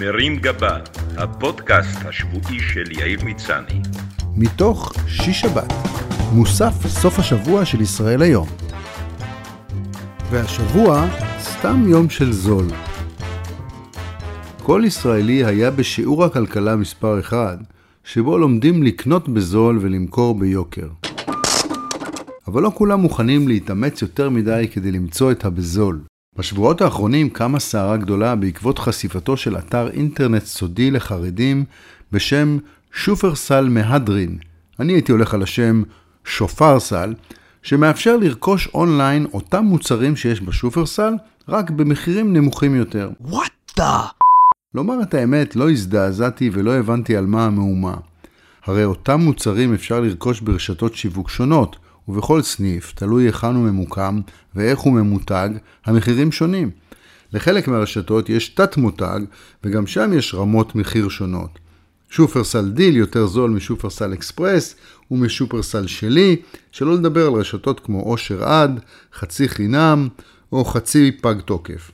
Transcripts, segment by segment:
מרים גבה, הפודקאסט השבועי של יאיר מצני. מתוך שיש שבת, מוסף סוף השבוע של ישראל היום. והשבוע, סתם יום של זול. כל ישראלי היה בשיעור הכלכלה מספר 1, שבו לומדים לקנות בזול ולמכור ביוקר. אבל לא כולם מוכנים להתאמץ יותר מדי כדי למצוא את הבזול. בשבועות האחרונים קמה סערה גדולה בעקבות חשיפתו של אתר אינטרנט סודי לחרדים בשם שופרסל מהדרין. אני הייתי הולך על השם שופרסל, שמאפשר לרכוש אונליין אותם מוצרים שיש בשופרסל, רק במחירים נמוכים יותר. What the? לומר את האמת, לא הזדעזעתי ולא הבנתי על מה המהומה. הרי אותם מוצרים אפשר לרכוש ברשתות שיווק שונות, ובכל סניף, תלוי היכן הוא ממוקם ואיך הוא ממותג, המחירים שונים. לחלק מהרשתות יש תת-מותג, וגם שם יש רמות מחיר שונות. שופרסל דיל יותר זול משופרסל אקספרס ומשופרסל שלי, שלא לדבר על רשתות כמו אושר עד, חצי חינם או חצי פג תוקף.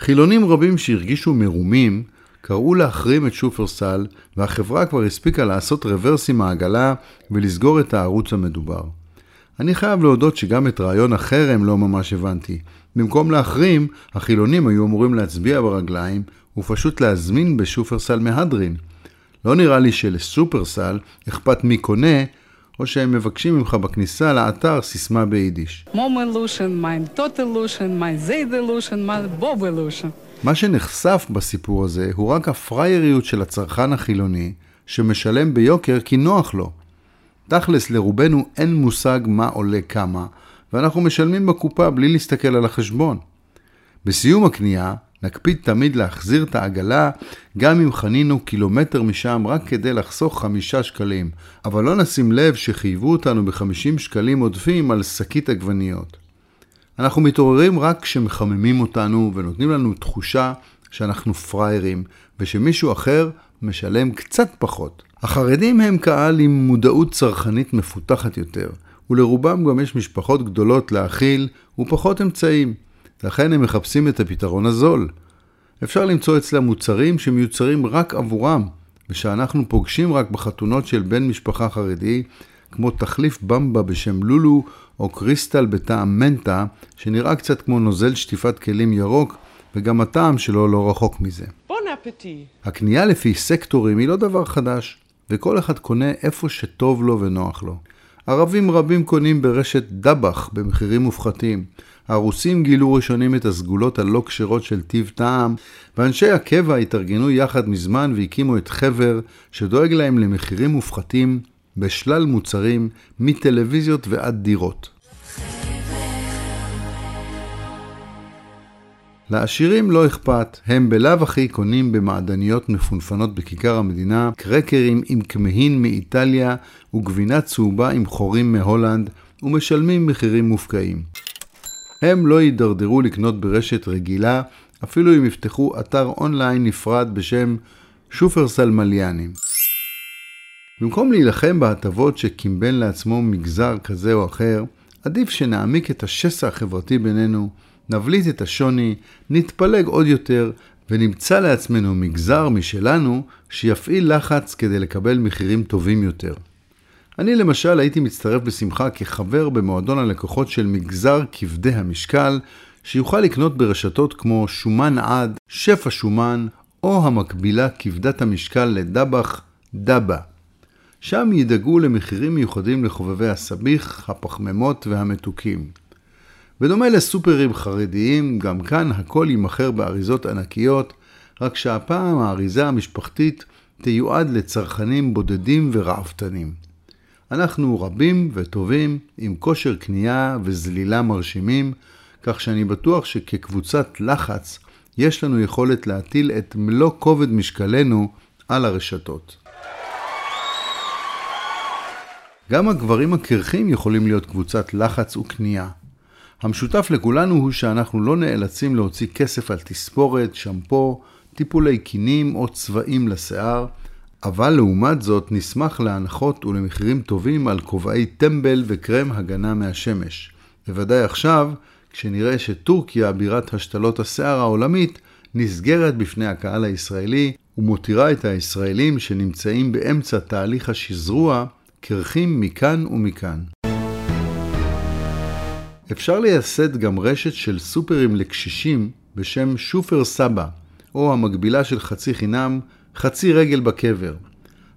חילונים רבים שהרגישו מרומים קראו להחרים את שופרסל, והחברה כבר הספיקה לעשות רוורס עם העגלה ולסגור את הערוץ המדובר. אני חייב להודות שגם את רעיון החרם לא ממש הבנתי. במקום להחרים, החילונים היו אמורים להצביע ברגליים ופשוט להזמין בשופרסל מהדרין. לא נראה לי שלסופרסל אכפת מי קונה, או שהם מבקשים ממך בכניסה לאתר סיסמה ביידיש. מה שנחשף בסיפור הזה הוא רק הפרייריות של הצרכן החילוני, שמשלם ביוקר כי נוח לו. תכלס, לרובנו אין מושג מה עולה כמה, ואנחנו משלמים בקופה בלי להסתכל על החשבון. בסיום הקנייה, נקפיד תמיד להחזיר את העגלה, גם אם חנינו קילומטר משם רק כדי לחסוך חמישה שקלים, אבל לא נשים לב שחייבו אותנו בחמישים שקלים עודפים על שקית עגבניות. אנחנו מתעוררים רק כשמחממים אותנו ונותנים לנו תחושה שאנחנו פראיירים, ושמישהו אחר משלם קצת פחות. החרדים הם קהל עם מודעות צרכנית מפותחת יותר, ולרובם גם יש משפחות גדולות להאכיל ופחות אמצעים. לכן הם מחפשים את הפתרון הזול. אפשר למצוא אצלם מוצרים שמיוצרים רק עבורם, ושאנחנו פוגשים רק בחתונות של בן משפחה חרדי, כמו תחליף במבה בשם לולו, או קריסטל בטעם מנטה, שנראה קצת כמו נוזל שטיפת כלים ירוק, וגם הטעם שלו לא רחוק מזה. בון אפטי. הקנייה לפי סקטורים היא לא דבר חדש, וכל אחד קונה איפה שטוב לו ונוח לו. ערבים רבים קונים ברשת דבח במחירים מופחתים. הרוסים גילו ראשונים את הסגולות הלא כשרות של טיב טעם, ואנשי הקבע התארגנו יחד מזמן והקימו את חבר, שדואג להם למחירים מופחתים בשלל מוצרים, מטלוויזיות ועד דירות. לעשירים לא אכפת, הם בלאו הכי קונים במעדניות מפונפנות בכיכר המדינה, קרקרים עם כמהין מאיטליה וגבינה צהובה עם חורים מהולנד, ומשלמים מחירים מופקעים. הם לא יידרדרו לקנות ברשת רגילה, אפילו אם יפתחו אתר אונליין נפרד בשם שופרסל מליאנים. במקום להילחם בהטבות שקימבן לעצמו מגזר כזה או אחר, עדיף שנעמיק את השסע החברתי בינינו, נבליט את השוני, נתפלג עוד יותר, ונמצא לעצמנו מגזר משלנו שיפעיל לחץ כדי לקבל מחירים טובים יותר. אני למשל הייתי מצטרף בשמחה כחבר במועדון הלקוחות של מגזר כבדי המשקל, שיוכל לקנות ברשתות כמו שומן עד, שפע שומן, או המקבילה כבדת המשקל לדבח, דבה. שם ידאגו למחירים מיוחדים לחובבי הסביח, הפחמימות והמתוקים. בדומה לסופרים חרדיים, גם כאן הכל יימכר באריזות ענקיות, רק שהפעם האריזה המשפחתית תיועד לצרכנים בודדים ורעבתנים. אנחנו רבים וטובים, עם כושר קנייה וזלילה מרשימים, כך שאני בטוח שכקבוצת לחץ יש לנו יכולת להטיל את מלוא כובד משקלנו על הרשתות. גם הגברים הקרחים יכולים להיות קבוצת לחץ וקנייה. המשותף לכולנו הוא שאנחנו לא נאלצים להוציא כסף על תספורת, שמפו, טיפולי קינים או צבעים לשיער, אבל לעומת זאת נשמח להנחות ולמחירים טובים על כובעי טמבל וקרם הגנה מהשמש. בוודאי עכשיו, כשנראה שטורקיה, בירת השתלות השיער העולמית, נסגרת בפני הקהל הישראלי ומותירה את הישראלים שנמצאים באמצע תהליך השזרוע קרחים מכאן ומכאן. אפשר לייסד גם רשת של סופרים לקשישים בשם שופר סבא, או המקבילה של חצי חינם, חצי רגל בקבר.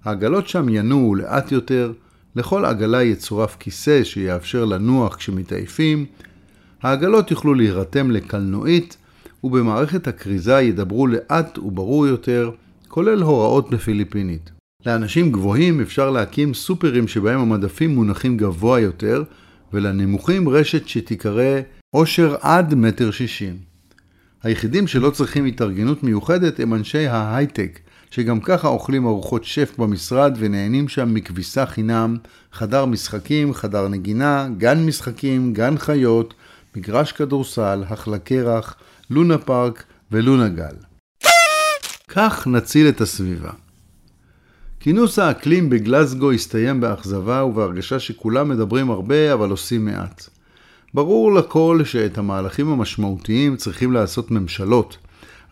העגלות שם ינועו לאט יותר, לכל עגלה יצורף כיסא שיאפשר לנוח כשמתעייפים, העגלות יוכלו להירתם לקלנועית, ובמערכת הכריזה ידברו לאט וברור יותר, כולל הוראות בפיליפינית. לאנשים גבוהים אפשר להקים סופרים שבהם המדפים מונחים גבוה יותר, ולנמוכים רשת שתיקרא עושר עד מטר שישים. היחידים שלא צריכים התארגנות מיוחדת הם אנשי ההייטק, שגם ככה אוכלים ארוחות שף במשרד ונהנים שם מכביסה חינם, חדר משחקים, חדר נגינה, גן משחקים, גן חיות, מגרש כדורסל, החלה קרח, לונה פארק ולונה גל. כך נציל את הסביבה. כינוס האקלים בגלסגו הסתיים באכזבה ובהרגשה שכולם מדברים הרבה אבל עושים מעט. ברור לכל שאת המהלכים המשמעותיים צריכים לעשות ממשלות,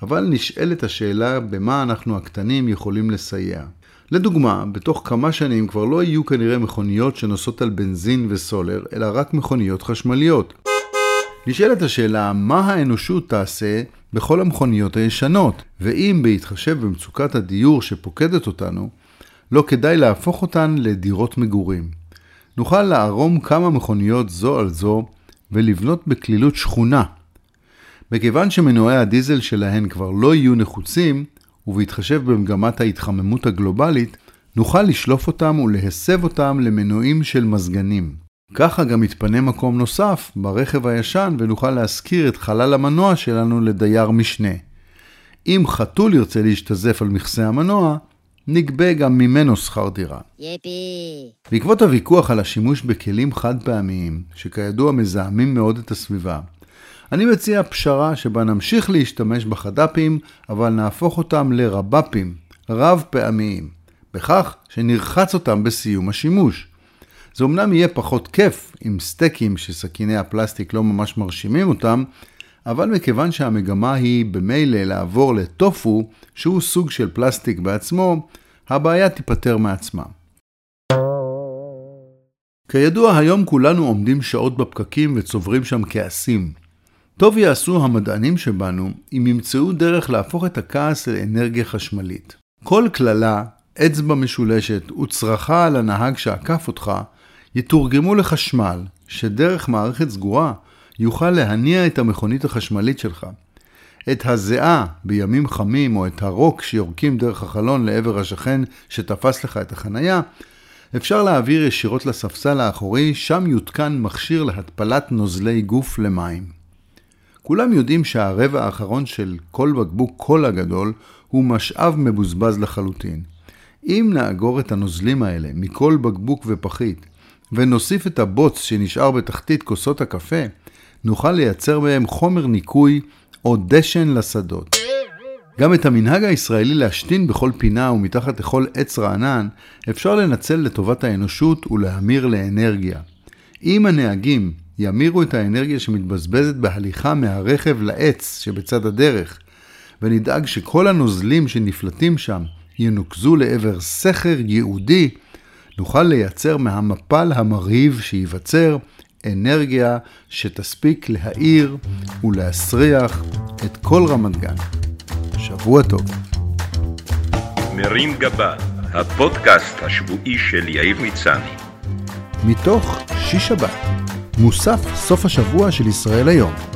אבל נשאלת השאלה במה אנחנו הקטנים יכולים לסייע. לדוגמה, בתוך כמה שנים כבר לא יהיו כנראה מכוניות שנוסעות על בנזין וסולר, אלא רק מכוניות חשמליות. נשאלת השאלה, מה האנושות תעשה בכל המכוניות הישנות, ואם בהתחשב במצוקת הדיור שפוקדת אותנו, לא כדאי להפוך אותן לדירות מגורים. נוכל לערום כמה מכוניות זו על זו ולבנות בקלילות שכונה. מכיוון שמנועי הדיזל שלהן כבר לא יהיו נחוצים, ובהתחשב במגמת ההתחממות הגלובלית, נוכל לשלוף אותם ולהסב אותם למנועים של מזגנים. ככה גם יתפנה מקום נוסף ברכב הישן ונוכל להשכיר את חלל המנוע שלנו לדייר משנה. אם חתול ירצה להשתזף על מכסה המנוע, נגבה גם ממנו שכר דירה. יפי. בעקבות הוויכוח על השימוש בכלים חד פעמיים, שכידוע מזהמים מאוד את הסביבה, אני מציע פשרה שבה נמשיך להשתמש בחד"פים, אבל נהפוך אותם לרב"פים, רב פעמיים, בכך שנרחץ אותם בסיום השימוש. זה אמנם יהיה פחות כיף עם סטייקים שסכיני הפלסטיק לא ממש מרשימים אותם, אבל מכיוון שהמגמה היא במילא לעבור לטופו, שהוא סוג של פלסטיק בעצמו, הבעיה תיפתר מעצמה. כידוע, היום כולנו עומדים שעות בפקקים וצוברים שם כעסים. טוב יעשו המדענים שבנו אם ימצאו דרך להפוך את הכעס לאנרגיה חשמלית. כל קללה, אצבע משולשת וצרחה על הנהג שעקף אותך, יתורגמו לחשמל, שדרך מערכת סגורה יוכל להניע את המכונית החשמלית שלך. את הזיעה בימים חמים או את הרוק שיורקים דרך החלון לעבר השכן שתפס לך את החנייה, אפשר להעביר ישירות לספסל האחורי, שם יותקן מכשיר להתפלת נוזלי גוף למים. כולם יודעים שהרבע האחרון של כל בקבוק קולה גדול הוא משאב מבוזבז לחלוטין. אם נאגור את הנוזלים האלה מכל בקבוק ופחית ונוסיף את הבוץ שנשאר בתחתית כוסות הקפה, נוכל לייצר מהם חומר ניקוי או דשן לשדות. גם את המנהג הישראלי להשתין בכל פינה ומתחת לכל עץ רענן אפשר לנצל לטובת האנושות ולהמיר לאנרגיה. אם הנהגים ימירו את האנרגיה שמתבזבזת בהליכה מהרכב לעץ שבצד הדרך, ונדאג שכל הנוזלים שנפלטים שם ינוקזו לעבר סכר ייעודי, נוכל לייצר מהמפל המרהיב שייווצר אנרגיה שתספיק להאיר ולהסריח את כל רמת גן. שבוע טוב. מרים גבה, הפודקאסט השבועי של יאיר מצני. מתוך שיש שבת, מוסף סוף השבוע של ישראל היום.